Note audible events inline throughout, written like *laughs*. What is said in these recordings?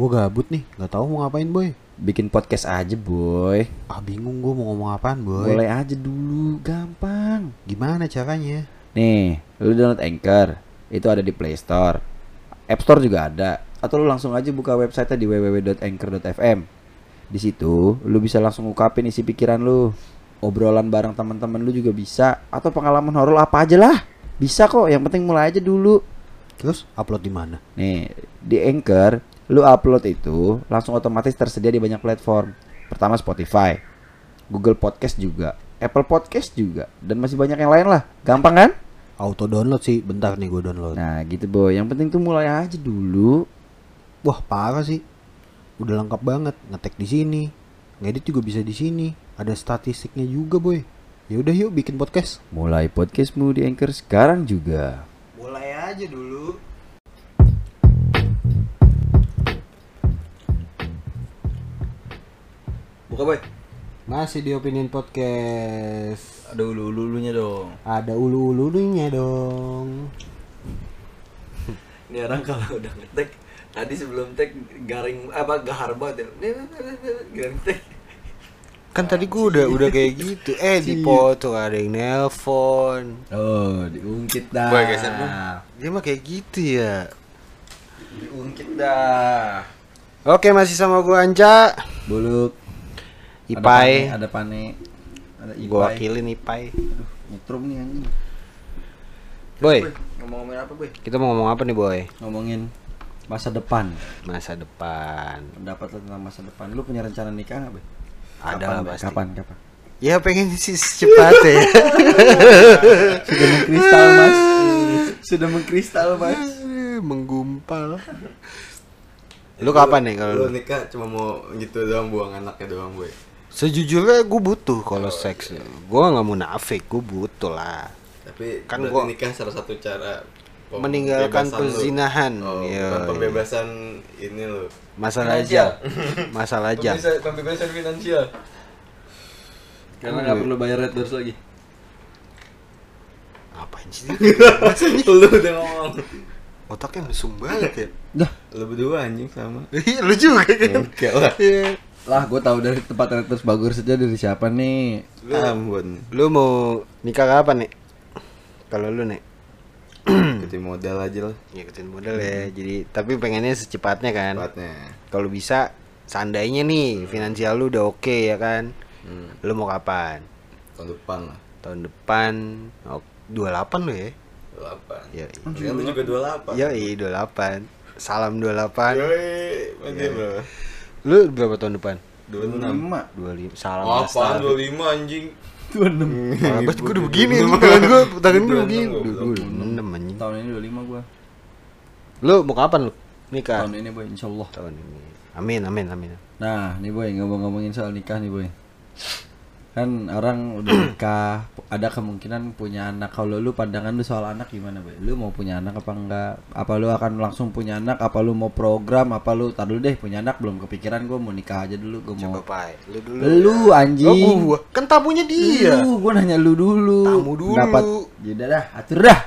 Gue gabut nih, nggak tahu mau ngapain boy. Bikin podcast aja boy. Ah bingung gue mau ngomong apaan boy. Mulai aja dulu Gampang. Gimana caranya? Nih Lu download Anchor. Itu ada di Play Store. App Store juga ada. Atau lu langsung aja buka website di www.anchor.fm Di situ Lu bisa langsung ungkapin isi pikiran lu. Obrolan bareng teman-teman lu juga bisa. Atau pengalaman horor apa aja lah. Bisa kok Yang penting mulai aja dulu. Terus upload di mana? Nih, di Anchor, lu upload itu langsung otomatis tersedia di banyak platform. Pertama Spotify, Google Podcast juga, Apple Podcast juga, dan masih banyak yang lain lah. Gampang kan? Auto download sih, bentar nih gue download. Nah, gitu boy. Yang penting tuh mulai aja dulu. Wah parah sih. Udah lengkap banget, ngetek di sini, ngedit juga bisa di sini. Ada statistiknya juga boy. Ya udah yuk bikin podcast. Mulai podcastmu di Anchor sekarang juga. Mulai aja dulu. Buka boy. Masih di Opinion Podcast. Ada ulu-ulunya dong. Ada ulu-ulunya dong. Ini orang kalau udah ngetek tadi sebelum tek garing apa gahar banget ya. Garing tek. Kan tadi gue udah udah kayak gitu. Eh dipotong ada yang nelpon. Oh, diungkit dah. Boy, geser dong. Dia mah kayak gitu ya. Diungkit dah. Oke masih sama gue Anca. Buluk. Ipai. Ada pane. Ada Ipai. Gue wakilin Ipai. Nyetrum nih anjing. Boy, Ngomong-ngomongin apa boy? kita mau ngomong apa nih Boy? Ngomongin masa depan. Masa depan. Pendapat lu tentang masa depan. Lu punya rencana nikah nggak, Boy? Ada Kapan, pasti. Kapan, kapan? Ya pengen sih secepatnya ya. *laughs* Sudah mengkristal, Mas. *laughs* Sudah mengkristal, Mas. *laughs* Menggumpal. Lu kapan nih kalau Lu lu? nikah cuma mau gitu doang buang anaknya doang boy. Sejujurnya gue butuh kalau seks. Gue nggak munafik, gue butuh lah. Tapi Kan gua nikah salah satu cara Meninggalkan perzinahan. Oh, Iya, iya. pembebasan ini lo. Masalah aja. *laughs* Masalah aja. Pembebasan, pembebasan finansial. Karena nggak perlu bayar red doors lagi. Apain sih? *laughs* lu udah ngomong. Otaknya mesum banget ya. Dah, Lu berdua anjing sama. *laughs* Iya, lu juga kan. Enggak lah. Iya. lah gue tahu dari tempat doors bagus saja dari siapa nih? Ambon. Lu mau nikah kapan nih? Kalau lu nih Jadi modal aja lah. ngikutin model ya. Jadi tapi pengennya secepatnya kan. Tempatnya. Kalau bisa seandainya nih finansial lu udah oke ya kan. Hmm. Lu mau kapan? Tahun depan lah. Tahun depan oh, 28 lu ya? 28. Ya. Kan lu juga 28. Ya iya 28. Salam 28. Yoi, mantap bro. Lu berapa tahun depan? 26. 25. Salam Oh, apaan 25 anjing? Parah banget gue udah begini anjing tangan gue tangan gue 26 begini. gua Udah belum. gue udah 6 anjing. Tahun ini 25 gue. Lu mau kapan lu nikah? Tahun ini boy, insya Allah. Tahun ini. Amin amin amin. Nah, nih boy ngomong-ngomongin soal nikah nih boy. Kan orang udah nikah, ada kemungkinan punya anak. Kalau lu pandangan lu soal anak gimana boy? Lu mau punya anak apa enggak? Apa lu akan langsung punya anak? Apa lu mau program? Apa lu tar dulu deh punya anak belum kepikiran? Gue mau nikah aja dulu. Gue mau. Coba Pai, lu dulu. Lu anjing. Oh, gua. Kan tamunya dia. Lu, gue nanya lu dulu. Tamu dulu. Dapat. Yaudah dah, atur dah.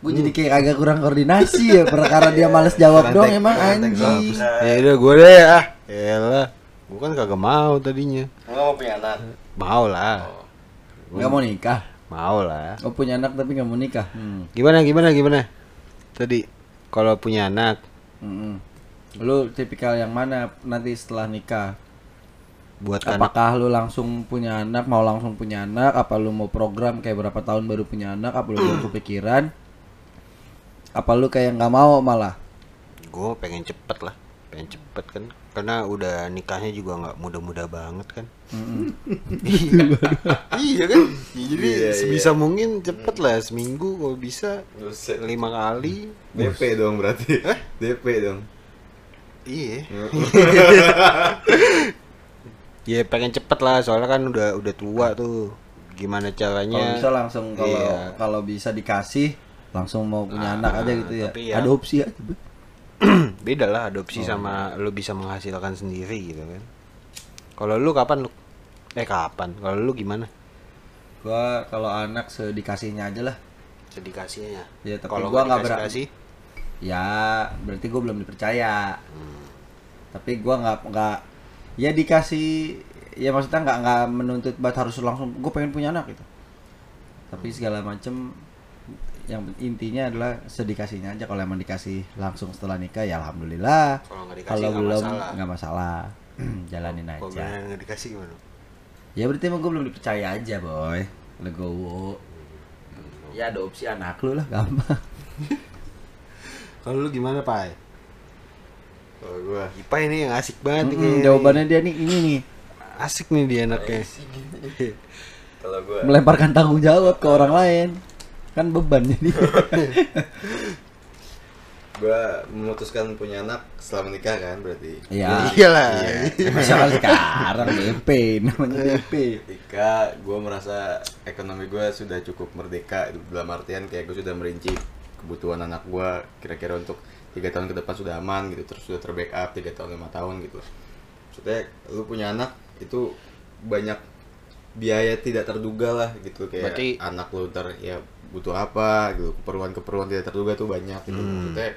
Gue jadi kayak agak kurang koordinasi ya perkara dia males jawab Rantek, dong emang anjing. Ya udah gue deh ah. Yalah. Gue kan kagak mau tadinya. Enggak mau punya anak. Mau lah. Gak mau nikah. Mau lah. Oh punya anak tapi gak mau nikah. Hmm. Gimana gimana gimana? Tadi kalau punya anak Mm-mm. Lu tipikal yang mana nanti setelah nikah? buat anak Apakah lu langsung punya anak, mau langsung punya anak? Apa lu mau program kayak berapa tahun baru punya anak? Apa lu belum *clears throat* kepikiran? Apa lu kayak nggak mau malah? gue pengen cepet lah pengen cepet kan karena udah nikahnya juga nggak muda-muda banget kan? *laughs* Iya kan? Jadi Iya, sebisa mungkin cepet lah seminggu kalau bisa lima kali. DP dong berarti. DP dong. iya. *laughs* Ya pengen cepet lah soalnya kan udah udah tua tuh. Gimana Kalau caranya bisa langsung kalau Iya. kalau bisa dikasih langsung mau punya Ah, anak aja gitu ya. ya- Adopsi aja. Beda lah adopsi sama lu bisa menghasilkan sendiri gitu kan. Kalau lu kapan lu? Eh kapan? Kalau lu gimana? Gua kalau anak sedikasihnya aja lah. sedikasihnya Ya, tapi kalau gua nggak berani. Ya, berarti gue belum dipercaya. tapi gua nggak nggak ya dikasih ya maksudnya nggak nggak menuntut buat harus langsung gue pengen punya anak gitu. Tapi segala macem yang intinya adalah sedikasihnya aja kalau emang dikasih langsung setelah nikah ya alhamdulillah Kalau nggak dikasih kalau nggak belum masalah. nggak masalah *clears throat* jalanin Kalau aja beneran nggak dikasih gimana? ya berarti emang gue belum dipercaya aja boy legowo ya adopsi anak lu lah gampang *laughs* Kalau lu gimana, Pai? Kalau gua Ipa ini yang asik banget nih Mm, kayaknya. jawabannya dia nih ini nih asik nih dia anaknya. kalau *laughs* gua melemparkan tanggung jawab ke orang lain kan beban jadi. Gua memutuskan punya anak setelah menikah kan berarti. ya Iyalah. misalkan sekarang DP namanya DP Ketika gue merasa ekonomi gue sudah cukup merdeka dalam artian kayak gue sudah merinci kebutuhan anak gue kira-kira untuk tiga tahun ke depan sudah aman gitu terus sudah terbackup tiga tahun lima tahun gitu. Maksudnya lu punya anak itu banyak biaya tidak terduga lah gitu kayak Berarti- anak lu ntar ya butuh apa gitu keperluan-keperluan tidak terduga tuh banyak gitu maksudnya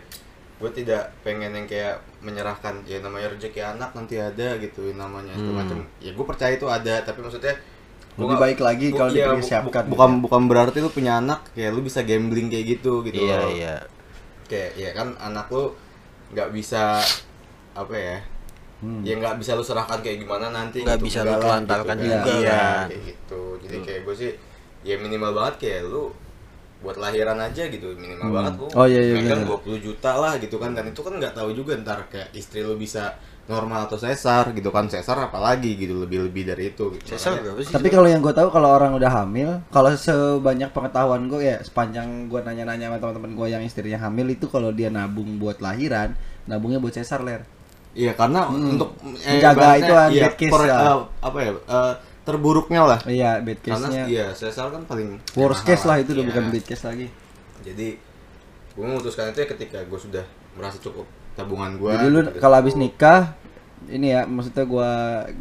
gue tidak pengen yang kayak menyerahkan ya namanya rezeki anak nanti ada gitu namanya segala macam ya gue percaya itu ada tapi maksudnya gua Lebih nggak- baik lagi kalau iya, dipersiapkan bu- bukan gitu bukan berarti lu punya anak kayak lu bisa gambling kayak gitu gitu Iya, loh. iya. kayak ya kan anak lu nggak bisa apa ya Hmm. ya nggak bisa lu serahkan kayak gimana nanti Nggak gitu. bisa lu lah, telantarkan kan. juga iya kayak gitu jadi kayak gue sih ya minimal banget kayak lu buat lahiran aja gitu minimal Hmm. banget lu Oh, iya, iya, megang bener. 20 juta lah gitu kan dan itu kan nggak tahu juga ntar kayak istri lu bisa normal atau sesar gitu kan sesar apalagi gitu lebih lebih dari itu gitu. Sesar berapa sih? tapi kalau yang gue tahu kalau orang udah hamil kalau sebanyak pengetahuan gue ya sepanjang gue nanya-nanya sama teman-teman gue yang istrinya hamil itu kalau dia nabung buat lahiran nabungnya buat sesar ler Iya karena Hmm. untuk Menjaga ibaratnya, itu kan, bad case per- eh, apa ya eh, terburuknya lah. Iya bad karena case nya iya sesar kan paling worst case lah itu udah Iya. bukan bad case lagi. Jadi gue memutuskan itu ya ketika gue sudah merasa cukup tabungan gue Jadi lu kalau habis nikah ini ya maksudnya gua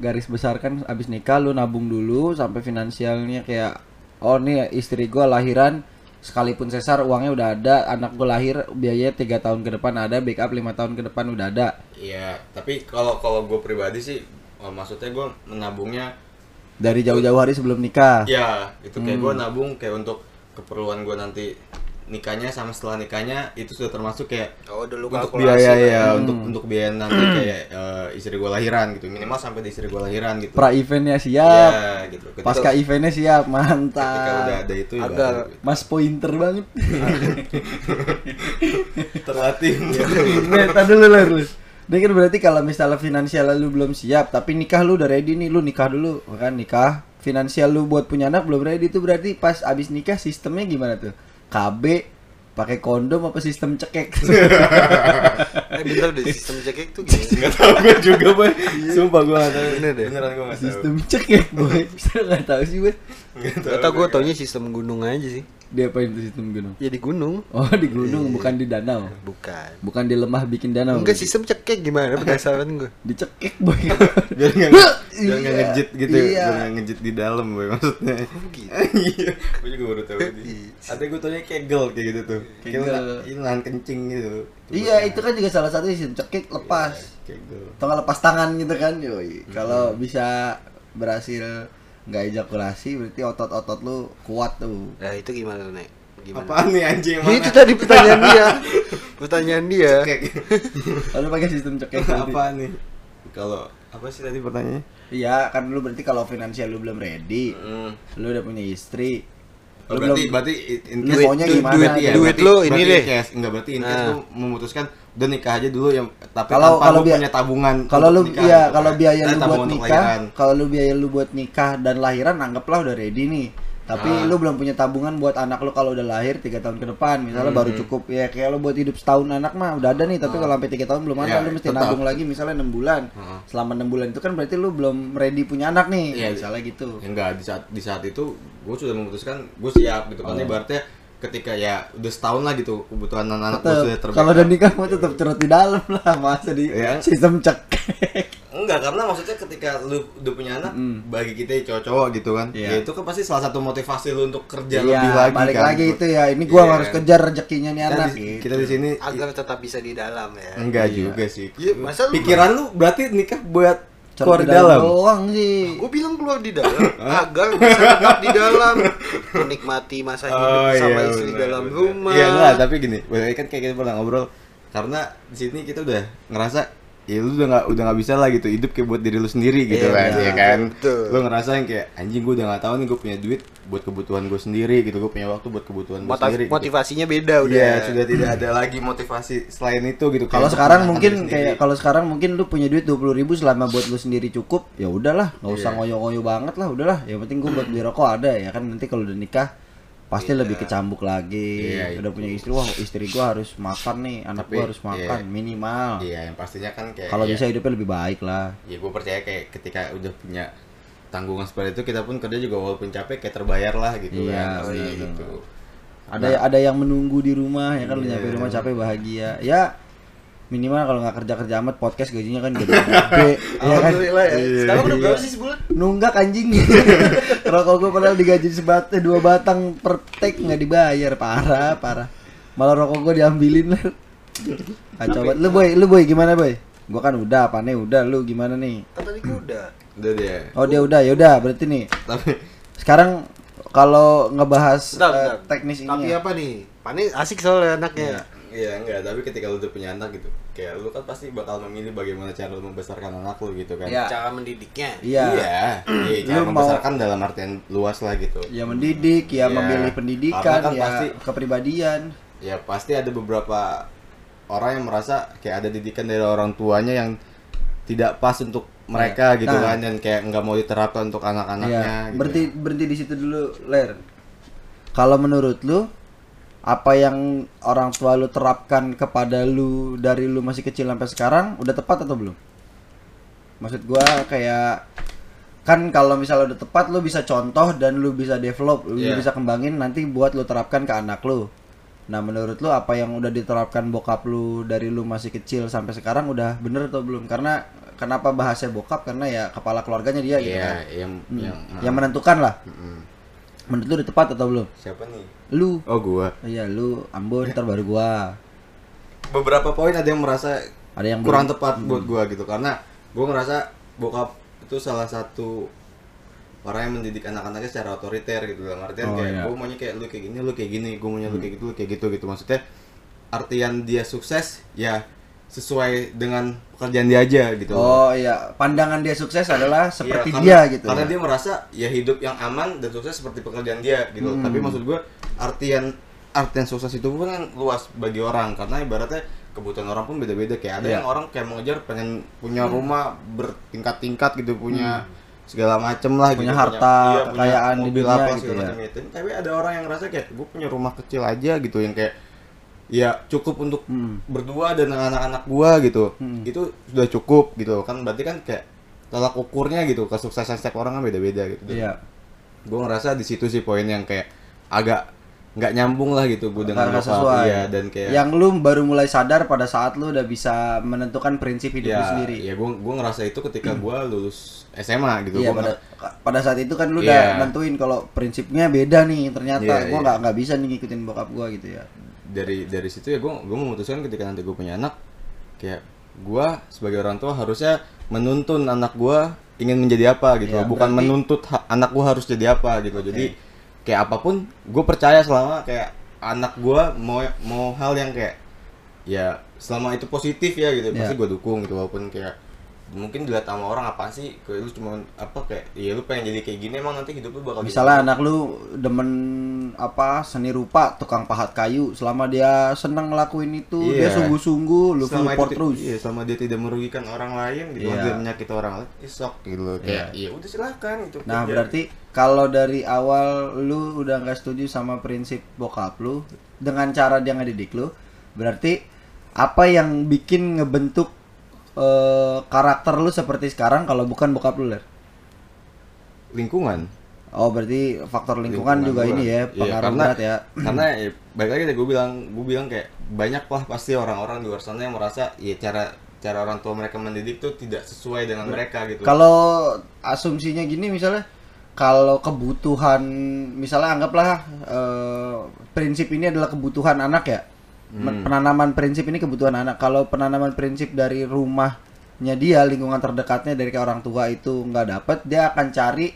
garis besarkan habis nikah lu nabung dulu sampai finansialnya kayak oh nih istri gua lahiran sekalipun sesar uangnya udah ada anak gua lahir biayanya tiga tahun ke depan ada backup lima tahun ke depan udah ada. Iya tapi kalau kalau gue pribadi sih oh, maksudnya gue menabungnya dari jauh-jauh hari sebelum nikah. Ya itu kayak Hmm. gue nabung kayak untuk keperluan gue nanti nikahnya sama setelah nikahnya itu sudah termasuk kayak Oh, dulu untuk biaya lah ya. Hmm. untuk untuk biaya nanti kayak eh, istri gue lahiran gitu. Minimal sampai di istri gue lahiran gitu. Pra eventnya siap. Iya, gitu. Ketika- pasca eventnya siap ketika udah mantap ada itu ya baru gitu. mas pointer banget. *laughs* Terlatih. Tar dulu ler Ini kan berarti kalau misalnya finansial lu belum siap, tapi nikah lu udah ready nih, lu nikah dulu, kan nikah. Finansial lu buat punya anak belum ready itu berarti pas abis nikah sistemnya gimana tuh? KB pakai kondom apa sistem cekek? *laughs* Eh bentar deh, sistem cekek tuh gimana? *laughs* nggak tahu gue juga boy sumpah gue nggak tahu Bener deh. beneran gue nggak tahu sistem cekek boy. Bisa *laughs* nggak tahu sih boy. nggak Kata gue taunya sistem gunung aja sih. Dia apa itu sistem gunung? Ya di gunung. Oh di gunung bukan di danau, Bukan. bukan di lemah bikin danau. Enggak sistem cekek gimana berdasarkan gue. Dicekek boy. biar *laughs* nggak biar nggak Iya. ngejit gitu Iya. biar nggak ngejit di dalam boy maksudnya gitu. *laughs* iya gue juga baru tahu ini ada gue taunya kegel kayak gitu tuh kegel nahan kencing gitu iya itu kan juga salah satu sistem cekek lepas. kegel nggak lepas tangan gitu kan yoi kalau bisa berhasil nggak ejakulasi berarti otot-otot lu kuat tuh Nah, itu gimana Nek? Gimana? apaan nih anjing Ya, itu tadi pertanyaan dia. *laughs* Pertanyaan dia. *laughs* lalu pakai sistem cekek apaan nih kalau apa sih tadi pertanyaannya iya kan lu berarti kalau finansial lu belum ready Hmm. lu udah punya istri Oh, lu berarti belum berarti in case- maunya du- gimana? duit, iya, Duit berarti- lu ini berarti deh. case, enggak berarti in case Nah. lu memutuskan udah nikah aja dulu yang tapi Kalau- tanpa kalau lu punya tabungan kalau lu nikah iya gitu kalau kan. biaya lu buat nikah kalau lu biaya lu buat nikah dan lahiran anggaplah udah ready nih tapi Ah. lu belum punya tabungan buat anak lu kalau udah lahir tiga tahun ke depan misalnya Hmm. baru cukup ya kayak lu buat hidup setahun anak mah udah ada nih tapi kalau sampai tiga tahun belum ada Ah. Ya, lu mesti tetap. nabung lagi misalnya enam bulan Heeh. selama enam bulan itu kan berarti lu belum ready punya anak nih Iya, misalnya gitu Ya enggak di saat di saat itu gue sudah memutuskan gue siap gitu kan Oh. ibaratnya ketika ya udah setahun lah gitu kebutuhan anak-anak Tetep, sudah terbackup. kalau udah nikah mau tetap cerut di dalam lah masa di Iya. sistem cek enggak karena maksudnya ketika lu udah punya anak bagi kita yang cowok-cowok gitu kan Iya. ya itu kan pasti salah satu motivasi lu untuk kerja Iya, lebih lagi balik kan lagi itu ya. Ini gua Iya. harus kejar rezekinya nih Kan anak. di- gitu. kita di sini agar tetap bisa di dalam ya enggak juga sih Iya, masa lu- pikiran lu berarti nikah buat keluar di dalam. doang sih. gue bilang keluar di dalam. *laughs* Agar bisa tetap di dalam. Menikmati masa hidup sama istri Oh, iya, benar, dalam benar. rumah. Iya enggak, tapi gini, kan kayak kita pernah ngobrol karena di sini kita udah ngerasa ya lu udah nggak udah nggak bisa lah gitu hidup kayak buat diri lu sendiri gitu Iya, kan ya kan betul. lu ngerasa yang kayak anjing gue udah nggak tahu nih gue punya duit buat kebutuhan gue sendiri gitu gue punya waktu buat kebutuhan gue sendiri gitu. motivasinya beda udah Iya, sudah tidak ada lagi motivasi selain itu gitu. Kalau sekarang mungkin kayak kalau sekarang mungkin lu punya duit 20.000 ribu selama buat lu sendiri cukup, ya udahlah, nggak usah Iya. ngoyo-ngoyo banget lah, udahlah. Yang penting gua buat beli rokok ada ya kan nanti kalau udah nikah pasti lebih kecambuk lagi. Iya, udah itu. punya istri, wah istri gua harus makan nih, anak Tapi, gua harus makan iya. minimal. Iya, yang pastinya kan kayak Kalau ya, bisa hidupnya lebih baik lah. ya gue percaya kayak ketika udah punya tanggungan seperti itu kita pun kerja juga walaupun capek kayak terbayar lah gitu Iya, kan pasti benar, gitu. Ada ada yang menunggu di rumah ya kan lu Iya. nyampe rumah capek bahagia. Ya minimal kalau nggak kerja kerja amat podcast gajinya kan gede. Gede *laughs* ya kan? Alhamdulillah ya. Iya. sekarang udah berapa sih sebulan? Nunggak anjing. *laughs* Rokok gue padahal digaji sebat eh, dua batang per take nggak dibayar. Parah parah. Malah rokok gue diambilin. Lah *laughs* kacau banget. Lu boy lu boy gimana boy? Gue kan udah pane udah. Lu gimana nih? Kan tadi gua udah. Udah deh. oh dia udah. Ya udah berarti nih. Tapi sekarang kalau ngebahas Bentar, eh, bentar. teknis ini tapi ya. apa nih? Pane asik soalnya anaknya. Iya enggak, tapi ketika lu udah punya anak gitu, kayak lu kan pasti bakal memilih bagaimana cara lu membesarkan anak lu gitu kan. Iya. cara mendidiknya iya Iya, iya, Lu cara mau- membesarkan dalam artian luas lah gitu. ya mendidik ya Iya. memilih pendidikan Karena kan ya pasti- kepribadian Ya pasti ada beberapa orang yang merasa kayak ada didikan dari orang tuanya yang tidak pas untuk mereka gitu Nah. kan dan kayak nggak mau diterapkan untuk anak-anaknya Iya, gitu. berhenti berhenti di situ dulu, Ler. Kalau menurut lu apa yang orang tua lu terapkan kepada lu dari lu masih kecil sampai sekarang udah tepat atau belum? Maksud gua kayak kan kalau misalnya udah tepat lu bisa contoh dan lu bisa develop, lu Iya. bisa kembangin nanti buat lu terapkan ke anak lu. Nah, menurut lu apa yang udah diterapkan bokap lu dari lu masih kecil sampai sekarang udah bener atau belum? Karena kenapa bahasnya bokap? Karena ya kepala keluarganya dia gitu Iya, kan. yang yang Yang menentukan lah. Mm-mm. Menurut lu udah tepat atau belum? siapa nih? Lu. Oh gua. Iya, lu Ambon ntar baru gua. Beberapa poin ada yang merasa Ada yang kurang belum- tepat buat gua gitu karena gua ngerasa bokap itu salah satu orang yang mendidik anak-anaknya secara otoriter gitu dalam artian Oh, kayak iya. gua maunya kayak lu kayak gini lu kayak gini gua maunya lu kayak gitu lu kayak gitu gitu maksudnya artian dia sukses ya sesuai dengan pekerjaan dia aja gitu Oh iya, pandangan dia sukses adalah seperti Iya, dia karena- gitu. Karena ya. dia merasa ya hidup yang aman dan sukses seperti pekerjaan dia gitu. Hmm. Tapi maksud gua artian artian sukses itu pun kan luas bagi orang karena ibaratnya kebutuhan orang pun beda-beda kayak ada Iya. yang orang kayak mengejar pengen punya rumah bertingkat-tingkat gitu punya segala macem lah Punya gitu harta, punya kekayaan di mobil apa gitu ya. itu. Tapi ada orang yang ngerasa kayak gue punya rumah kecil aja gitu yang kayak ya cukup untuk Hmm. berdua dan anak-anak gua gitu Hmm. itu sudah cukup gitu kan berarti kan kayak tolak ukurnya gitu kesuksesan setiap orang kan beda-beda gitu Iya. gue ngerasa di situ sih poin yang kayak agak nggak nyambung lah gitu gue dengan apa sesuai. iya dan kayak Yang lu baru mulai sadar pada saat lu udah bisa menentukan prinsip hidup lu ya, sendiri. ya gue gue ngerasa itu ketika gua lulus SMA gitu Iya Gua pada pada saat itu kan lu Iya. udah nentuin kalau prinsipnya beda nih ternyata Iya, gua iya. nggak nggak bisa nih ngikutin bokap gua gitu ya. Dari dari situ ya gue gue memutuskan ketika nanti gue punya anak kayak gue sebagai orang tua harusnya menuntun anak gue ingin menjadi apa gitu. Iya, bukan berarti- menuntut anak gue harus jadi apa gitu. Jadi kayak apa pun gue percaya selama kayak anak gue mau mau hal yang kayak ya selama itu positif ya gitu Iya. pasti gue dukung gitu. Walaupun kayak mungkin dilihat sama orang apa sih kayak lu cuma apa kayak ya lu pengen jadi kayak gini emang nanti hidup lu bakal Misalnya anak lu demen apa seni rupa tukang pahat kayu selama dia senang ngelakuin itu dia Iya. sungguh-sungguh lu selama support itu, terus. Iya, selama dia tidak merugikan orang lain gitu, Iya. tidak menyakiti orang lain, isok gitu loh. Kayak, iya udah silahkan gitu. Nah, kerja. berarti kalau dari awal lu udah nggak setuju sama prinsip bokap lu dengan cara dia ngedidik lu, berarti apa yang bikin ngebentuk eh, karakter lu seperti sekarang kalau bukan bokap lu, Ler? lingkungan. Oh, berarti faktor lingkungan, juga gua. ini ya, Iya, pengaruh karena, berat ya. Karena *clears throat* ya, balik lagi deh gue bilang, gue bilang kayak banyak lah pasti orang-orang di luar sana yang merasa ya cara cara orang tua mereka mendidik tuh tidak sesuai dengan mereka gitu Kalau asumsinya gini misalnya kalau kebutuhan misalnya anggaplah eh, prinsip ini adalah kebutuhan anak ya. Men- Penanaman prinsip ini kebutuhan anak. Kalau penanaman prinsip dari rumahnya dia, lingkungan terdekatnya dari ke orang tua itu nggak dapet, dia akan cari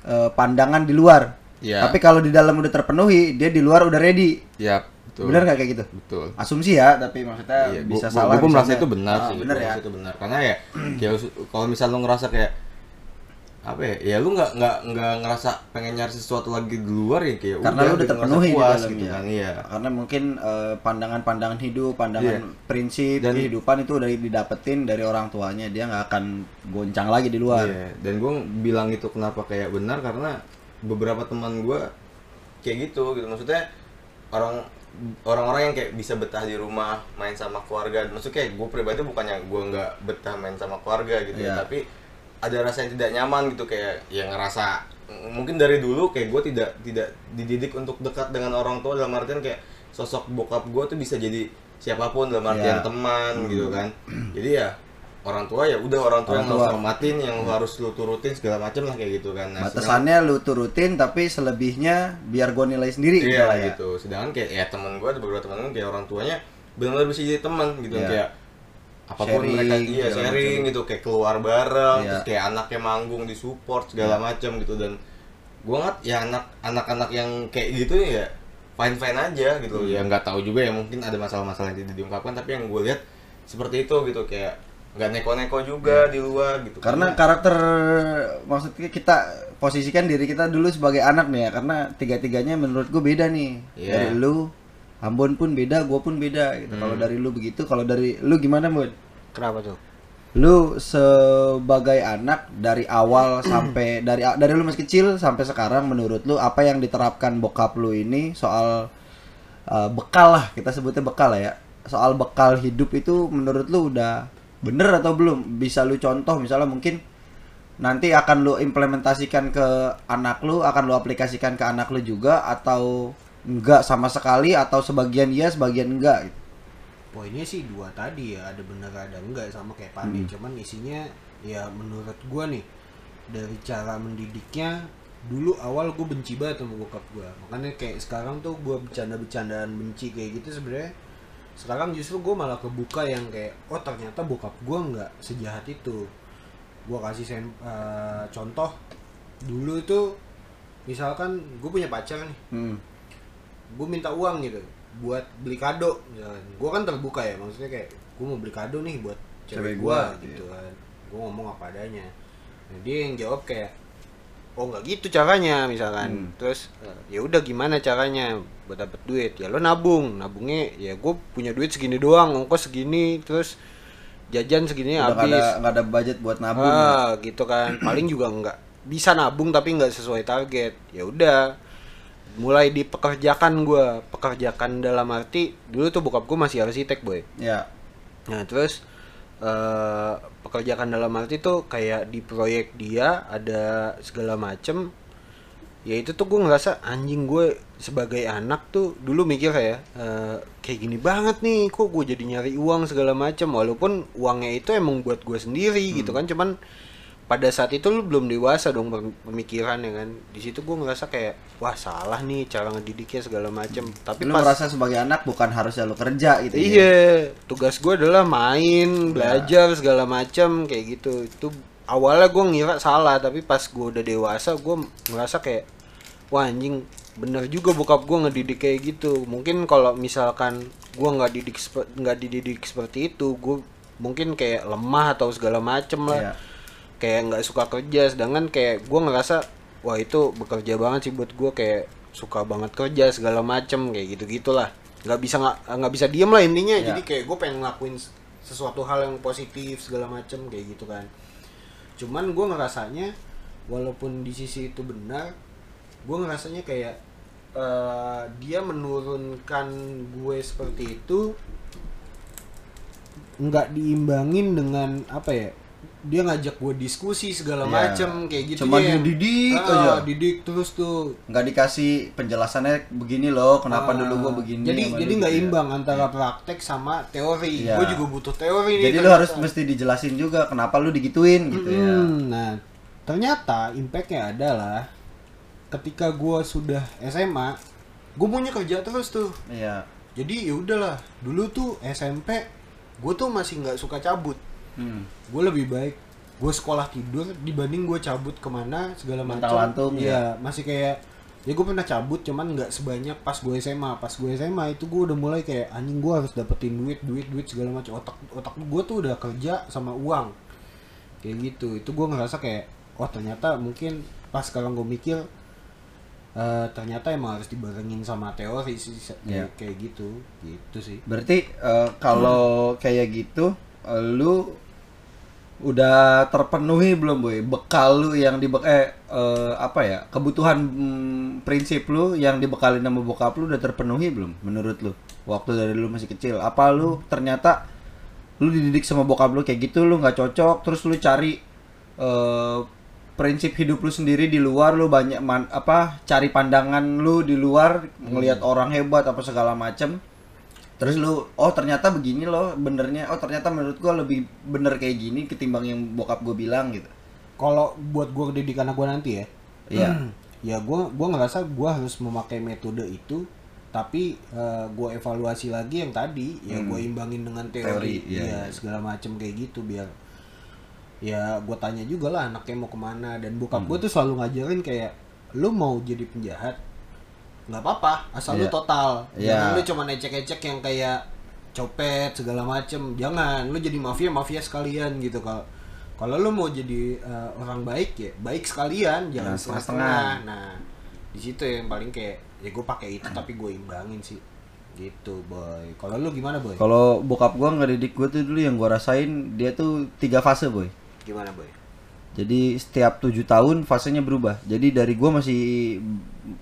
eh, pandangan di luar. Iya. Tapi kalau di dalam udah terpenuhi, dia di luar udah ready. ya betul Bener nggak kayak gitu? betul Asumsi ya, tapi maksudnya Iya, bisa gua- salah. pun bisa merasa itu benar Ah, sih Bener ya. itu benar karena ya *clears throat* kayak kalau misal lu ngerasa kayak apa ya ya lu nggak nggak nggak ngerasa pengen nyari sesuatu lagi di luar ya kayak karena lu udah gitu, ngerasa terpenuhi puas gitu ya. kan iya Karena mungkin eh, pandangan-pandangan hidup, pandangan Iya. prinsip Dan- kehidupan itu udah didapetin dari orang tuanya, dia nggak akan goncang lagi di luar. Iya, dan gue bilang itu kenapa kayak benar karena beberapa teman gue kayak gitu gitu maksudnya orang orang-orang yang kayak bisa betah di rumah main sama keluarga maksudnya kayak gue pribadi bukannya gue nggak betah main sama keluarga gitu ya Iya. tapi ada rasa yang tidak nyaman gitu kayak yang ngerasa mungkin dari dulu kayak gue tidak tidak dididik untuk dekat dengan orang tua dalam artian kayak sosok bokap gue tuh bisa jadi siapa pun dalam artian Iya. teman gitu kan jadi ya orang tua ya udah orang tua Orang yang tua. harus hormatin yang lu harus lu turutin segala macam lah kayak gitu kan nah, Batasannya lu turutin tapi selebihnya biar gua nilai sendiri iya lah ya. gitu sedangkan kayak ya teman gue ada beberapa teman gue kayak orang tuanya benar-benar bisa jadi teman gitu Iya. kayak apa pun Sharing, mereka iya segala sharing macam. gitu kayak keluar bareng Iya. terus kayak anaknya manggung di support segala macam gitu dan gue ngat ya anak anak-anak yang kayak gitu ya fine fine aja gitu Hmm. ya nggak tahu juga ya mungkin ada masalah-masalah yang tidak diungkapkan tapi yang gue lihat seperti itu gitu kayak nggak neko-neko juga di luar gitu Iya. Karena karakter maksudnya kita posisikan diri kita dulu sebagai anak nih ya karena tiga-tiganya menurut gue beda nih. Iya. Dari lu Ambon pun beda, gua pun beda gitu. Kalau Hmm. dari lu begitu, kalau dari lu gimana, Bud? Kenapa tuh? Lu sebagai anak dari awal *clears throat* sampai dari dari lu masih kecil sampai sekarang menurut lu apa yang diterapkan bokap lu ini soal uh, bekal lah kita sebutnya bekal lah ya soal bekal hidup itu menurut lu udah bener atau belum bisa lu contoh misalnya mungkin nanti akan lu implementasikan ke anak lu akan lu aplikasikan ke anak lu juga atau enggak sama sekali atau sebagian iya sebagian enggak gitu. Poinnya sih dua tadi ya, ada benar ada enggak sama kayak Pandi. Cuman isinya ya menurut gua nih dari cara mendidiknya dulu awal gue benci banget sama bokap gua. Makanya kayak sekarang tuh gua bercanda-bercandaan benci kayak gitu sebenarnya sekarang justru gue malah kebuka yang kayak oh ternyata bokap gua nggak sejahat itu gua kasih sem- eh, contoh dulu itu misalkan gue punya pacar nih Hmm. Gue minta uang gitu buat beli kado misalkan gue kan terbuka ya maksudnya kayak gue mau beli kado nih buat Cewek cewek gua, gue gitu kan. Gue ngomong apa adanya. Nah, dia yang jawab kayak oh nggak gitu caranya misalkan. Hmm. terus "Eh, ya udah gimana caranya buat dapet duit? Ya lo nabung. Nabungnya ya gue punya duit segini doang ongkos segini terus jajan segini Udah nggak habis. ada nggak ada budget buat nabung. ah gitu kan. Paling juga nggak bisa nabung tapi nggak sesuai target. Ya udah mulai dipekerjakan gua. Pekerjakan dalam arti dulu tuh bokap gua masih arsitek boy. Ya. nah terus eh pekerjakan dalam arti tuh kayak di proyek dia ada segala macem. Ya itu tuh gue ngerasa anjing gue sebagai anak tuh dulu mikir kayak eh, kayak gini banget nih kok gue jadi nyari uang segala macem. Walaupun uangnya itu emang buat gue sendiri gitu kan cuman pada saat itu lu belum dewasa dong pem- pemikirannya kan di situ gue ngerasa kayak wah salah nih cara ngedidiknya segala macem tapi Lu pas merasa sebagai anak bukan harusnya lu kerja gitu ya? Iya, tugas gue adalah main, belajar segala macam kayak gitu. Itu awalnya gue ngira salah, tapi pas gue udah dewasa gue ngerasa kayak wah anjing bener juga bokap gue ngedidik kayak gitu. Mungkin kalau misalkan gue nggak didik nggak dididik seperti itu, gue mungkin kayak lemah atau segala macem Iya. lah. Kayak nggak suka kerja, sedangkan kayak gue ngerasa wah itu bekerja banget sih buat gue kayak suka banget kerja segala macem kayak gitu gitulah nggak bisa nggak nggak bisa diem lah intinya. Ya. jadi kayak gue pengen ngelakuin sesuatu hal yang positif segala macem kayak gitu kan. Cuman gue ngerasanya walaupun di sisi itu benar gue ngerasanya kayak eh, dia menurunkan gue seperti itu nggak diimbangin dengan apa ya dia ngajak gue diskusi segala Iya. macem kayak gitu Cuma dia. dididik Ah, aja. didik terus tuh nggak dikasih penjelasannya begini loh kenapa Ah, dulu gua begini jadi jadi nggak gitu ya. imbang antara praktek sama teori Iya. gue juga butuh teori nih jadi lu harus mesti dijelasin juga kenapa lu digituin gitu ya Hmm, nah ternyata impactnya adalah ketika gue sudah SMA gue punya kerja terus tuh iya jadi ya udahlah dulu tuh SMP gue tuh masih nggak suka cabut hmm. gue lebih baik gue sekolah tidur dibanding gue cabut ke mana segala macam. iya masih kayak ya gue pernah cabut cuman nggak sebanyak pas gue SMA pas gue SMA itu gue udah mulai kayak anjing gue harus dapetin duit duit duit segala macam. Otak otak gue tuh udah kerja sama uang. Kayak gitu. Itu gue ngerasa kayak oh ternyata mungkin pas sekarang gue mikir eh, ternyata emang harus dibarengin sama teori sih kayak, Iya. kayak gitu. Gitu sih. Berarti eh, kalau kayak gitu lu udah terpenuhi belum boy? Bekal lu yang di eh, eh, apa ya kebutuhan mm, prinsip lu yang dibekalin sama bokap lu udah terpenuhi belum menurut lu? Waktu dari lu masih kecil. Apa lu ternyata lu dididik sama bokap lu kayak gitu lu nggak cocok terus lu cari eh, prinsip hidup lu sendiri di luar lu banyak man, apa cari pandangan lu di luar ngelihat orang hebat apa segala macem terus lu oh ternyata begini loh benernya. Oh ternyata menurut gua lebih bener kayak gini ketimbang yang bokap gue bilang gitu. Kalau buat gue didik anak gue nanti ya. Iya. *clears throat* ya gue gua ngerasa gue harus memakai metode itu tapi gue evaluasi lagi yang tadi. Ya gue imbangin dengan teori, Teori, ya iya. segala macem kayak gitu biar ya gue tanya juga lah anaknya mau ke mana. Dan bokap gue tuh selalu ngajarin kayak lu mau jadi penjahat nggak apa-apa asal lu Iya. total. Iya. jangan lu cuma ecek-ecek yang kayak copet segala macem. Jangan lu jadi mafia mafia sekalian gitu. Kalau kalau lu mau jadi eh, orang baik ya baik sekalian jangan Jangan setengah-setengah. nah di situ yang paling kayak ya gue pakai itu tapi gue imbangin sih. Gitu boy. Kalau lu gimana boy? Kalau bokap gua ngedidik gue tuh dulu yang gua rasain dia tuh tiga fase boy. Gimana boy jadi setiap tujuh tahun fasenya berubah. Jadi dari gua masih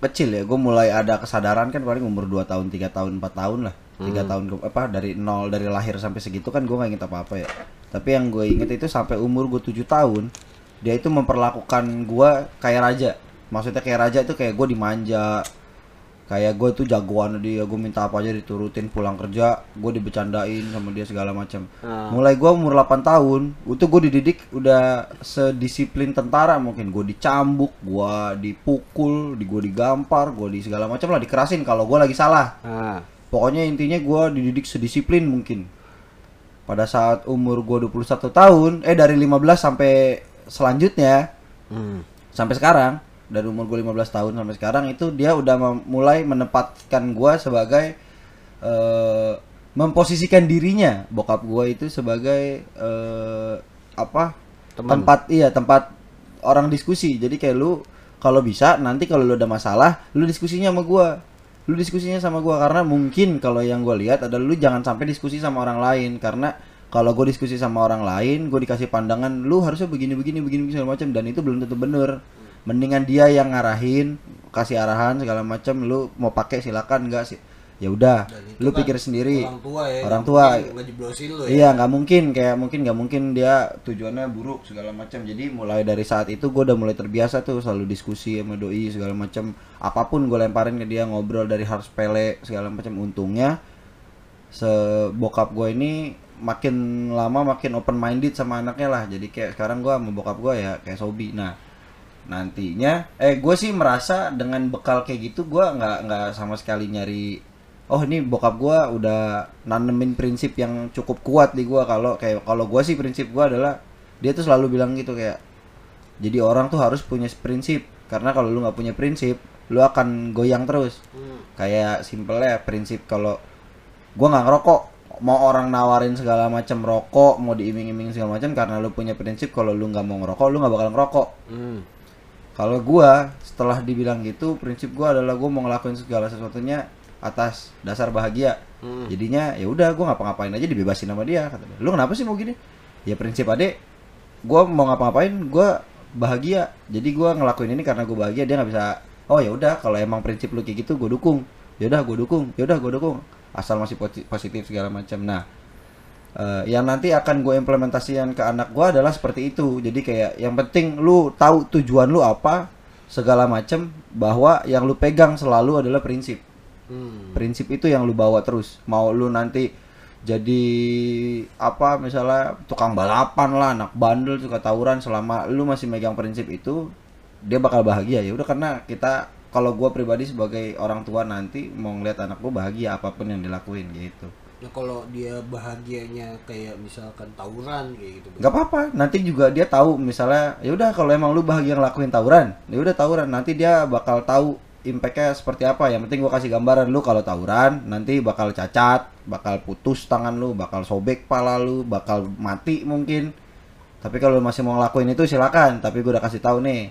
kecil ya gue mulai ada kesadaran kan paling umur 2 tahun tiga tahun 4 tahun lah. Tiga tahun ke- apa dari nol dari lahir sampai segitu kan gue nggak inget apa apa ya. Tapi yang gue inget itu sampai umur gue 7 tahun dia itu memperlakukan gua kayak raja. Maksudnya kayak raja itu kayak gue dimanja kayak gue tuh jagoan dia gue minta apa aja diturutin pulang kerja gue dibecandain sama dia segala macam Ah. mulai gue umur 8 tahun itu gue dididik udah sedisiplin tentara mungkin. Gue dicambuk gue dipukul di gue digampar gue di segala macam lah dikerasin kalau gue lagi salah. Ah. Pokoknya intinya gue dididik sedisiplin mungkin. Pada saat umur gue 21 tahun eh dari 15 sampai selanjutnya hmm. sampai sekarang dari umur gue 15 tahun sampai sekarang itu dia udah mulai menempatkan gue sebagai eh, memposisikan dirinya bokap gue itu sebagai eh, apa Teman. tempat iya tempat orang diskusi. Jadi kayak lu kalau bisa nanti kalau lu ada masalah lu diskusinya sama gue lu diskusinya sama gua karena mungkin kalau yang gue lihat adalah lu jangan sampai diskusi sama orang lain karena kalau gue diskusi sama orang lain gue dikasih pandangan lu harusnya begini begini begini begini segala macam dan itu belum tentu bener mendingan dia yang ngarahin kasih arahan segala macam lu mau pakai silakan enggak sih ya udah lu kan pikir sendiri orang tua ya orang tua lu ya Iya nggak mungkin kayak mungkin nggak mungkin dia tujuannya buruk segala macam. Jadi mulai dari saat itu gue udah mulai terbiasa tuh selalu diskusi sama doi segala macam. Apa pun gue lemparin ke dia ngobrol dari hal sepele segala macam. Untungnya sebokap gue ini makin lama makin open minded sama anaknya lah. Jadi kayak sekarang gue sama bokap gue ya kayak Sobi. Nah nantinya eh gue sih merasa dengan bekal kayak gitu gue nggak nggak sama sekali nyari oh ini bokap gua udah nanemin prinsip yang cukup kuat di gua kalau kayak kalau gua sih prinsip gua adalah dia tuh selalu bilang gitu kayak jadi orang tuh harus punya prinsip karena kalau lu nggak punya prinsip lu akan goyang terus Hmm. kayak simpelnya prinsip kalau gua nggak ngerokok mau orang nawarin segala macam rokok mau diiming-iming segala macam karena lu punya prinsip kalau lu nggak mau ngerokok lu nggak bakal ngerokok Hmm. Kalau gua setelah dibilang gitu prinsip gua adalah gua mau ngelakuin segala sesuatunya atas dasar bahagia. Hmm. jadinya ya udah gua ngapa-ngapain aja dibebasin sama dia kata dia. Lu kenapa sih mau gini? Ya prinsip adek gua mau ngapa-ngapain gua bahagia. Jadi gua ngelakuin ini karena gua bahagia dia nggak bisa oh ya udah kalau emang prinsip lu kayak gitu gua dukung. Ya udah gua dukung. Ya udah gua dukung. Asal masih posi- positif segala macam. Nah Eh, yang nanti akan gue implementasikan ke anak gue adalah seperti itu. Jadi kayak yang penting lu tahu tujuan lu apa segala macem bahwa yang lu pegang selalu adalah prinsip. Hmm. prinsip itu yang lu bawa terus. Mau lu nanti jadi apa misalnya tukang balapan lah anak bandel suka tawuran selama lu masih megang prinsip itu dia bakal bahagia. Ya udah karena kita kalau gua pribadi sebagai orang tua nanti mau ngeliat anak gua bahagia apa pun yang dilakuin gitu Nah kalau dia bahagianya kayak misalkan tawuran kayak gitu. nggak apa-apa. Nanti juga dia tahu misalnya ya udah kalau emang lu bahagia ngelakuin tawuran. Ya udah tawuran. Nanti dia bakal tahu impactnya seperti apa. Yang penting gua kasih gambaran lu kalau tawuran nanti bakal cacat bakal putus tangan lu bakal sobek pala lu bakal mati mungkin. Tapi kalau masih mau ngelakuin itu silakan. Tapi gua udah kasih tahu nih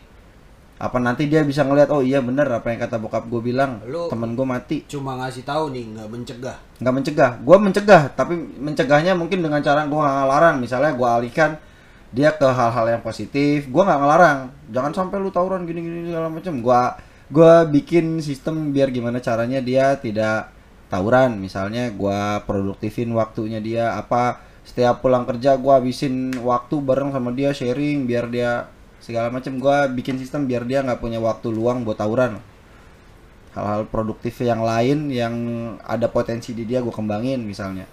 apa nanti dia bisa ngeliat oh iya bener apa yang kata bokap gue bilang Lu- temen gue mati. Cuma ngasih tahu nih nggak mencegah. nggak mencegah. Gue mencegah tapi mencegahnya mungkin dengan cara gue nggak ngelarang. Misalnya gue alihkan dia ke hal-hal yang positif gue nggak ngelarang. Jangan sampai lu tawuran gini gini segala macam gue gue bikin sistem biar gimana caranya dia tidak tawuran. Misalnya gue produktifin waktunya dia apa. Setiap pulang kerja gue habisin waktu bareng sama dia sharing biar dia segala macam. Gue bikin sistem biar dia nggak punya waktu luang buat tawuran. Hal-hal produktif yang lain yang ada potensi di dia gue kembangin misalnya.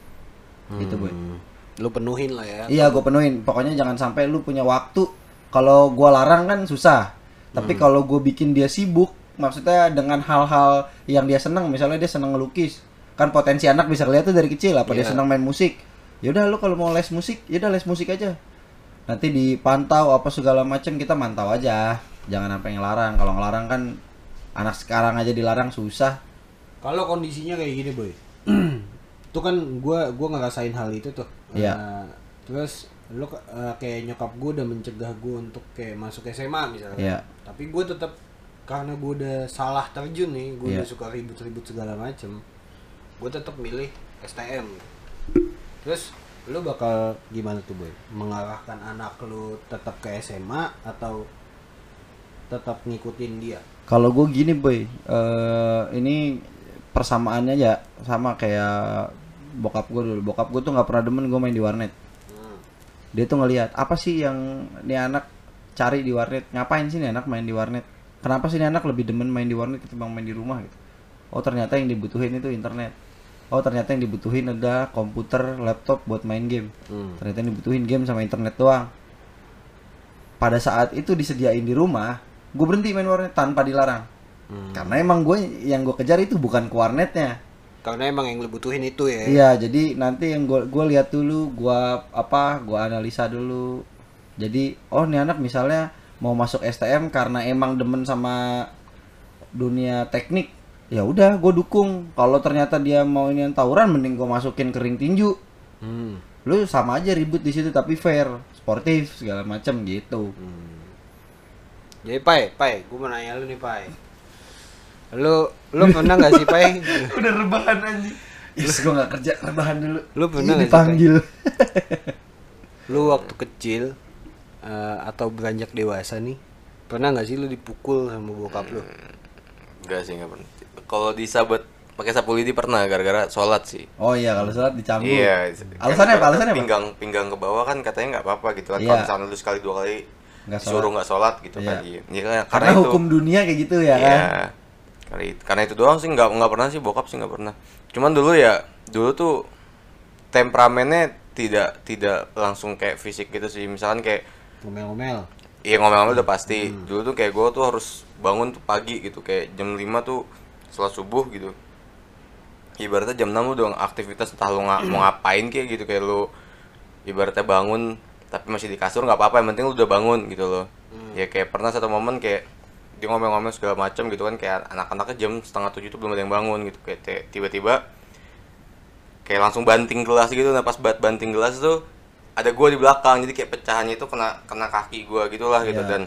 Gitu boy. Hmm. Lu penuhin lah ya. iya gue penuhin. Pokoknya jangan sampai lu punya waktu. Kalau gue larang kan susah. Tapi kalau gue bikin dia sibuk maksudnya dengan hal-hal yang dia senang misalnya dia senang ngelukis kan potensi anak bisa lihat tuh dari kecil apa dia Iya. senang main musik. Ya udah lu kalau mau les musik ya udah les musik aja nanti dipantau apa segala macam kita mantau aja jangan sampai ngelarang kalau ngelarang kan anak sekarang aja dilarang susah Kalau kondisinya kayak gini boy, *clears throat* itu kan gua gua ngerasain hal itu tuh. Iya. Nah, terus lu ke- eh, kayak nyokap gue udah mencegah gue untuk kayak masuk SMA misalnya. Iya. Tapi gue tetap karena gue udah salah terjun nih, gue Iya. udah suka ribut-ribut segala macem. Gue tetap milih STM. Terus lu bakal gimana tuh boy? Mengarahkan anak lu tetap ke SMA atau tetap ngikutin dia? Kalau gue gini boy, eh ini persamaannya ya sama kayak bokap gue dulu. Bokap gue tuh nggak pernah demen gue main di warnet. Hmm. Dia tuh ngelihat apa sih yang nih anak cari di warnet? Ngapain sih nih anak main di warnet? Kenapa sih nih anak lebih demen main di warnet ketimbang main di rumah gitu? Oh ternyata yang dibutuhin itu internet. Oh ternyata yang dibutuhin ada komputer, laptop buat main game. Hmm. Ternyata yang dibutuhin game sama internet doang. Pada saat itu disediain di rumah, gue berhenti main warnet tanpa dilarang. Hmm. Karena emang gue yang gue kejar itu bukan ke warnetnya. Karena emang yang lu butuhin itu ya. Iya, jadi nanti yang gue gue lihat dulu, gue apa, gue analisa dulu. Jadi, oh nih anak misalnya mau masuk STM karena emang demen sama dunia teknik, ya udah gue dukung. Kalau ternyata dia mau ini yang tawuran, mending gue masukin ke ring tinju. Hmm. Lu sama aja ribut di situ tapi fair, sportif segala macam gitu. Jadi Pai, Pai, gue mau nanya lu nih Pai. Lu lu pernah gak sih Pai? *laughs* Udah rebahan anjing. Yes, gue gak kerja rebahan dulu. Lu pernah nggak sih, dipanggil. *laughs* Lu waktu kecil eh, atau beranjak dewasa nih, pernah gak sih lu dipukul sama bokap lu? Enggak sih, enggak pernah. Kalau disabet pakai sapu lidi pernah gara-gara sholat sih. Oh iya, kalau sholat dicambuk. Iya. Alasannya apa? Alasannya apa? Pinggang pinggang ke bawah kan katanya nggak apa-apa gitu kan. Iya. Kalau misalnya lu sekali dua kali Nggak disuruh nggak sholat gitu Iya. kan. Iya. Iya, kan- Karena, itu. hukum dunia kayak gitu ya Iya. kan. Kali karena itu doang sih nggak nggak pernah sih bokap sih nggak pernah. Cuman dulu ya dulu tuh temperamennya tidak tidak langsung kayak fisik gitu sih. Misalkan kayak Ngomel-ngomel. Iya ngomel-ngomel udah pasti. Dulu tuh kayak gue tuh harus bangun tuh pagi gitu kayak jam 5 tuh setelah subuh gitu. Ibaratnya jam 6 lu udah aktivitas entah lu nga- mau ngapain kayak gitu kayak lu ibaratnya bangun tapi masih di kasur nggak apa-apa yang penting lu udah bangun gitu loh. Ya kayak pernah satu momen kayak dia ngomel-ngomel segala macam gitu kan kayak anak-anaknya jam setengah tujuh tuh belum ada yang bangun gitu kayak tiba-tiba kayak langsung banting gelas gitu nah pas bat banting gelas tuh ada gua di belakang jadi kayak pecahannya itu kena kena kaki gua gitulah gitu Iya. dan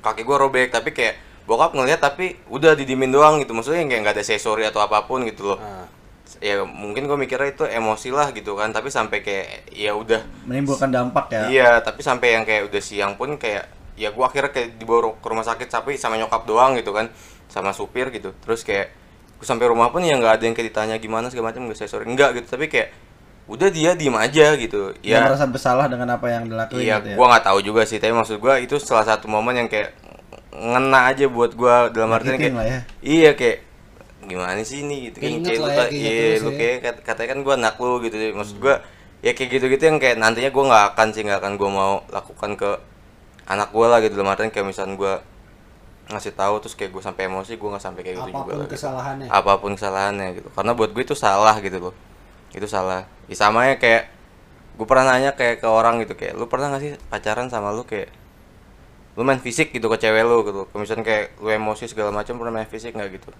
kaki gua robek tapi kayak bokap ngeliat tapi udah didimin doang gitu. Maksudnya kayak nggak ada sesori atau apa pun gitu loh. Ah. ya mungkin gua mikirnya itu emosi lah gitu kan. Tapi sampai kayak ya udah. Menimbulkan dampak ya. Iya, tapi sampai yang kayak udah siang pun kayak ya gua akhirnya kayak dibawa ke rumah sakit tapi sama nyokap doang gitu kan, sama supir gitu. Terus kayak gua sampai rumah pun ya nggak ada yang kayak ditanya gimana segala macam nggak sorry. Enggak gitu, tapi kayak udah dia diem aja gitu. Dia ya. merasa bersalah dengan apa yang dilakuin iya gitu ya. gua nggak tahu juga sih. Tapi maksud gua itu salah satu momen yang kayak ngena aja buat gua dalam artian kayak ya. iya kayak gimana sih ini gitu kan kayak lu ya, keinget iya lu ya. kayak kat- katanya kan gua anak lu gitu maksud gua ya kayak gitu-gitu yang kayak nantinya gua nggak akan sih nggak akan gua mau lakukan ke anak gua lah gitu dalam artian kayak misalnya gua ngasih tahu terus kayak gue sampai emosi gue nggak sampai kayak gitu juga Apa pun lah, gitu. kesalahannya. apa pun kesalahannya gitu karena buat gue itu salah gitu loh itu salah ya, sama ya kayak gue pernah nanya kayak ke orang gitu kayak lu pernah gak sih pacaran sama lu kayak lu main fisik gitu ke cewek lu gitu misalnya kayak lu emosi segala macam pernah main fisik nggak gitu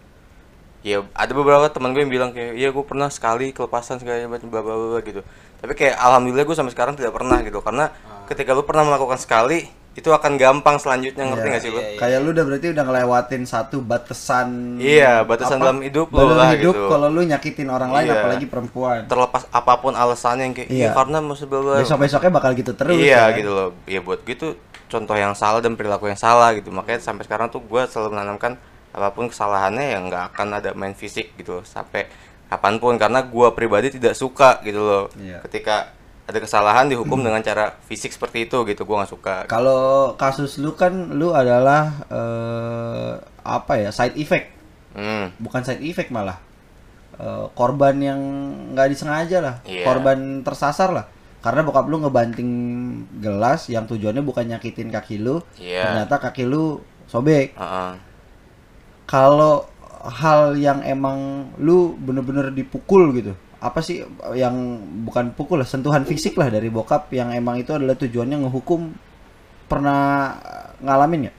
ya ada beberapa teman gue yang bilang kayak iya gue pernah sekali kelepasan segala macam bla bla bla gitu tapi kayak alhamdulillah gue sampai sekarang tidak pernah gitu karena ketika lu pernah melakukan sekali itu akan gampang selanjutnya ngerti Iya. gak sih lu Kayak lu udah berarti udah ngelewatin satu batasan Iya, batasan dalam hidup lu dalam lah, hidup gitu. kalau lu nyakitin orang lain Iya. apalagi perempuan. terlepas apa pun alasannya yang kayak Iya. iya karena maksud bla Besok-besoknya bakal gitu terus iya ya. gitu loh ya buat gue itu contoh yang salah dan perilaku yang salah gitu. Makanya sampai sekarang tuh gue selalu menanamkan apa pun kesalahannya yang nggak akan ada main fisik gitu sampai kapan pun. Karena gue pribadi tidak suka gitu loh Iya. ketika ada kesalahan dihukum dengan cara fisik seperti itu gitu gue nggak suka. Kalau kasus lu kan lu adalah eh, apa ya side effect, hmm. Bukan side effect malah. Eh, korban yang nggak disengaja lah, Iya. korban tersasar lah. Karena bokap lu ngebanting gelas yang tujuannya bukan nyakitin kaki lu, Iya. ternyata kaki lu sobek. Heeh. Kalau hal yang emang lu bener-bener dipukul gitu, apa sih yang bukan pukul lah, sentuhan fisik lah dari bokap yang emang itu adalah tujuannya ngehukum pernah ngalamin ya?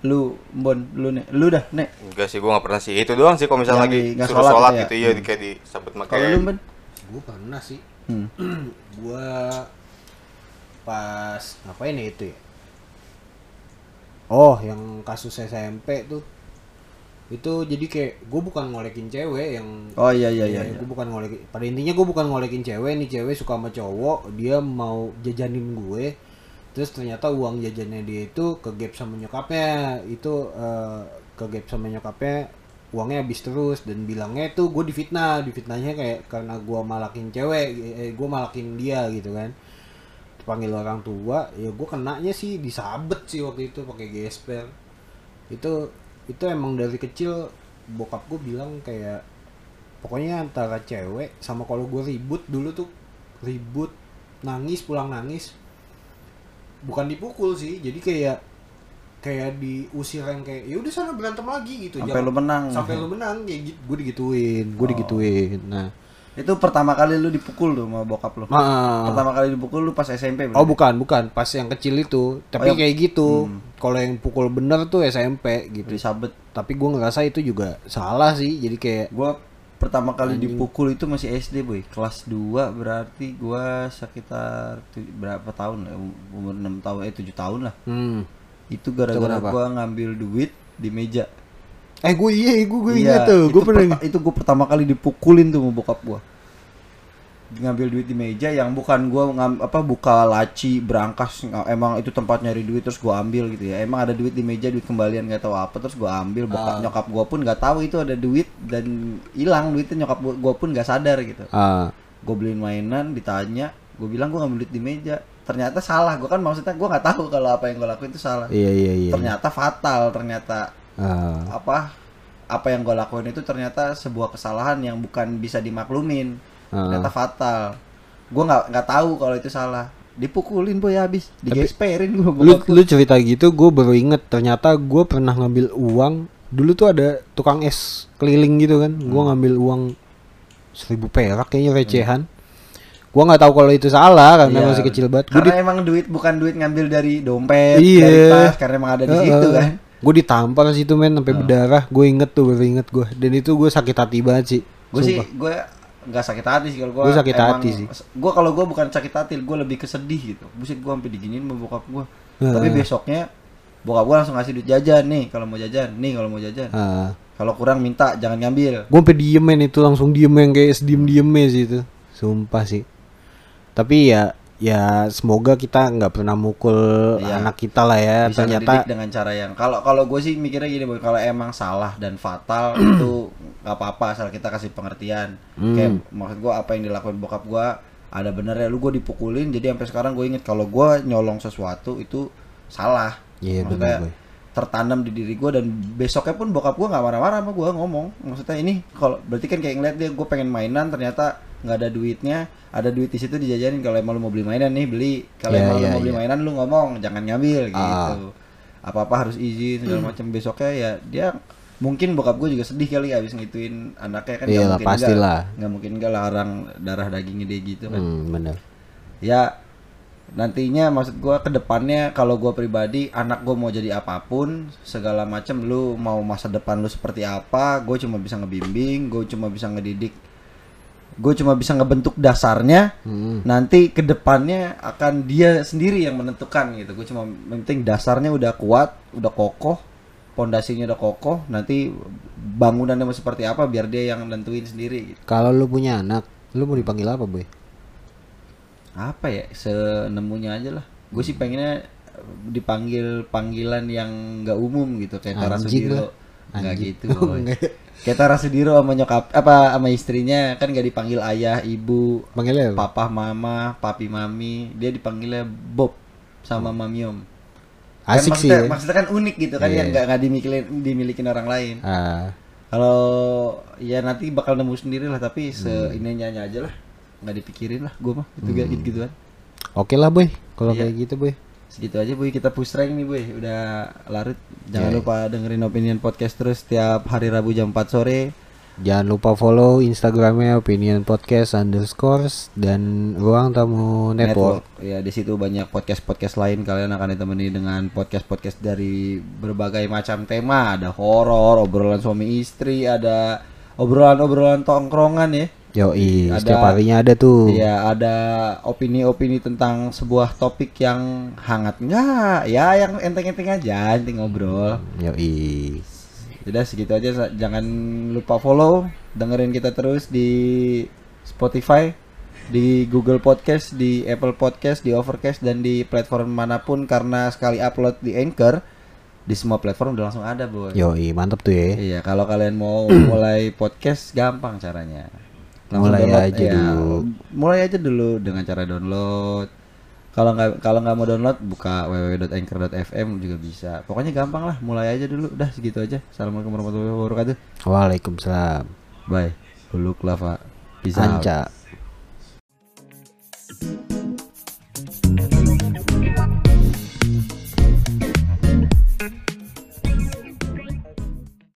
Lu, Bon, lu nih, lu dah, nek. enggak sih gue nggak pernah sih itu doang sih kalau Yang misalnya lagi suruh sholat sholat gitu ya? gitu iya di kayak disebut Kalau pakai lu, Bon? Gue pernah sih. Hmm. *clears throat* *clears throat* Gua pas ngapain ya itu ya? Oh, yang kasus SMP tuh. Itu jadi kayak gue bukan ngolekin cewek yang Oh iya iya iya. iya. gue bukan ngolekin pada intinya gue bukan ngolekin cewek nih cewek suka sama cowok dia mau jajanin gue terus ternyata uang jajannya dia itu ke gap sama nyokapnya itu eh, ke gap sama nyokapnya uangnya habis terus dan bilangnya itu gue difitnah difitnahnya kayak karena gue malakin cewek eh, gue malakin dia gitu kan. Panggil orang tua ya gue kenanya sih disabet sih waktu itu pakai gesper. Itu itu emang dari kecil bokap gue bilang kayak pokoknya antara cewek sama kalau gue ribut dulu tuh ribut nangis pulang nangis bukan dipukul sih jadi kayak kayak diusir yang kayak ya udah sana berantem lagi gitu Sampai lu menang. sampai lu menang kayak gitu gue digituin gue Oh. digituin nah Itu pertama kali lu dipukul tuh sama bokap lu. Ma- Pertama kali dipukul lu pas SMP Oh berarti? bukan, bukan. Pas yang kecil itu. Tapi Oh, kayak gitu. Hmm. Kalau yang pukul bener tuh SMP gitu. Disabet. Tapi gue ngerasa itu juga salah sih. Jadi kayak Gua pertama kali Anjing. dipukul itu masih SD boy kelas 2 berarti gua sekitar berapa tahun lah umur 6 tahun eh 7 tahun lah hmm. Itu gara-gara gua ngambil duit di meja Eh gue iya, gue gue Iya, ingat tuh. Gue pernah. itu gua pertama kali dipukulin tuh sama bokap gua ngambil duit di meja yang bukan gua ngam, apa buka laci berangkas emang itu tempat nyari duit terus gua ambil gitu ya emang ada duit di meja duit kembalian nggak tahu apa terus gua ambil bokap Ah. nyokap gua pun nggak tahu itu ada duit dan hilang duitnya nyokap gua, gua pun nggak sadar gitu Ah. gue beliin mainan ditanya gue bilang gue ngambil duit di meja ternyata salah gue kan maksudnya gue nggak tahu kalau apa yang gue lakuin itu salah Iya iya iya. ternyata fatal ternyata Ah. apa apa yang gue lakuin itu ternyata sebuah kesalahan yang bukan bisa dimaklumin Ah. ternyata fatal gue nggak nggak tahu kalau itu salah dipukulin boy habis digesperin gue Lu lu cerita gitu, gue baru inget. Ternyata gue pernah ngambil uang. Dulu tuh ada tukang es keliling gitu kan. Gue ngambil uang seribu perak kayaknya recehan. Gua nggak tahu kalau itu salah karena Iya. masih kecil banget. Karena emang duit bukan duit ngambil dari dompet Iya. dari tas karena emang ada di situ kan Gue ditampar situ men sampai berdarah. Gue inget tuh, baru inget gue. Dan itu gue sakit hati banget sih. gue sih gue nggak sakit hati sih kalau gue sakit hati sih. gue kalau gue bukan sakit hati gue lebih kesedih gitu buset gue sampai diginiin sama bokap gue Heeh. tapi besoknya bokap gue langsung ngasih duit jajan nih kalau mau jajan nih kalau mau jajan Ah. kalau kurang minta jangan ngambil Gue sampai diem men itu langsung diem yang kayak sediem diemnya sih itu. Sumpah sih. Tapi ya ya semoga kita nggak pernah mukul Iya. anak kita lah ya. bisa Ternyata dengan cara yang kalau kalau gue sih mikirnya gini boy kalau emang salah dan fatal *clears throat* itu nggak apa-apa asal kita kasih pengertian Hmm. kayak maksud gue apa yang dilakukan bokap gue ada benernya lu gue dipukulin jadi sampai sekarang gue inget kalau gue nyolong sesuatu itu salah Iya, Boy. Tertanam di diri gue dan besoknya pun bokap gue nggak marah-marah sama gue ngomong maksudnya ini kalau berarti kan kayak ngeliat dia gue pengen mainan ternyata nggak ada duitnya ada duit di situ dijajanin kalau emang lu mau beli mainan nih beli kalau Iya, emang lu iya, mau beli iya. mainan lu ngomong jangan ngambil Ah. gitu apa apa harus izin segala macam besoknya ya dia mungkin bokap gue juga sedih kali habis ngituin anaknya kan nggak mungkin pastilah. nggak- nggak mungkin nggak larang darah dagingnya dia gitu kan Hmm, bener. ya nantinya maksud gua ke depannya kalau gua pribadi anak gua mau jadi apa pun segala macam lu mau masa depan lu seperti apa gue cuma bisa ngebimbing gue cuma bisa ngedidik gue cuma bisa ngebentuk dasarnya Hmm. nanti ke depannya akan dia sendiri yang menentukan gitu gue cuma penting dasarnya udah kuat udah kokoh pondasinya udah kokoh nanti bangunannya mau seperti apa biar dia yang nentuin sendiri gitu. Kalau lu punya anak, lu mau dipanggil apa, Boy? Apa ya senemunya aja lah. Gue sih pengennya dipanggil panggilan yang nggak umum gitu kayak Tara Sudiro. nggak gitu *laughs* kayak Tara Sudiro sama nyokap apa sama istrinya kan nggak dipanggil ayah ibu Panggilnya apa? papa mama papi mami. Dia dipanggilnya Bob sama Mamiom Kan Asik sih. maksudnya, ya. maksudnya kan unik gitu kan Iya. yang nggak nggak dimilikin dimilikin orang lain. Ah, kalau ya nanti bakal nemu sendiri lah tapi Hmm. se ininya aja lah nggak dipikirin lah gue mah itu gitu gituan Oke lah, Boy. Kalau Iya. kayak gitu, Boy. Segitu aja Boy, kita push rank nih Boy. Udah larut. Jangan Iya. lupa dengerin Opinion Podcast terus setiap hari Rabu jam 4 sore. Jangan lupa follow Instagramnya Opinion Podcast underscores dan Ruang Tamu Network. Ya di situ banyak podcast-podcast lain kalian akan ditemani dengan podcast-podcast dari berbagai macam tema. Ada horor, obrolan suami istri, ada obrolan-obrolan tongkrongan ya. Yoi, Ada- setiap harinya ada tuh. Iya, ada opini-opini tentang sebuah topik yang hangat enggak? Ya yang enteng-enteng aja, enteng ngobrol. Yoi. Udah segitu aja jangan lupa follow, dengerin kita terus di Spotify, di Google Podcast, di Apple Podcast, di Overcast dan di platform mana pun karena sekali upload di Anchor di semua platform udah langsung ada, Boy. Yoi, mantap tuh ya. Iya, kalau kalian mau *clears throat* mulai podcast gampang caranya. Nah, mulai download, aja ya, dulu. Mulai aja dulu dengan cara download. Kalau nggak kalau nggak mau download buka www.anchor.fm juga bisa. Pokoknya gampang lah, mulai aja dulu. Udah segitu aja. Assalamualaikum warahmatullahi wabarakatuh. Waalaikumsalam. Bye. buluk lava bisa Anca. out.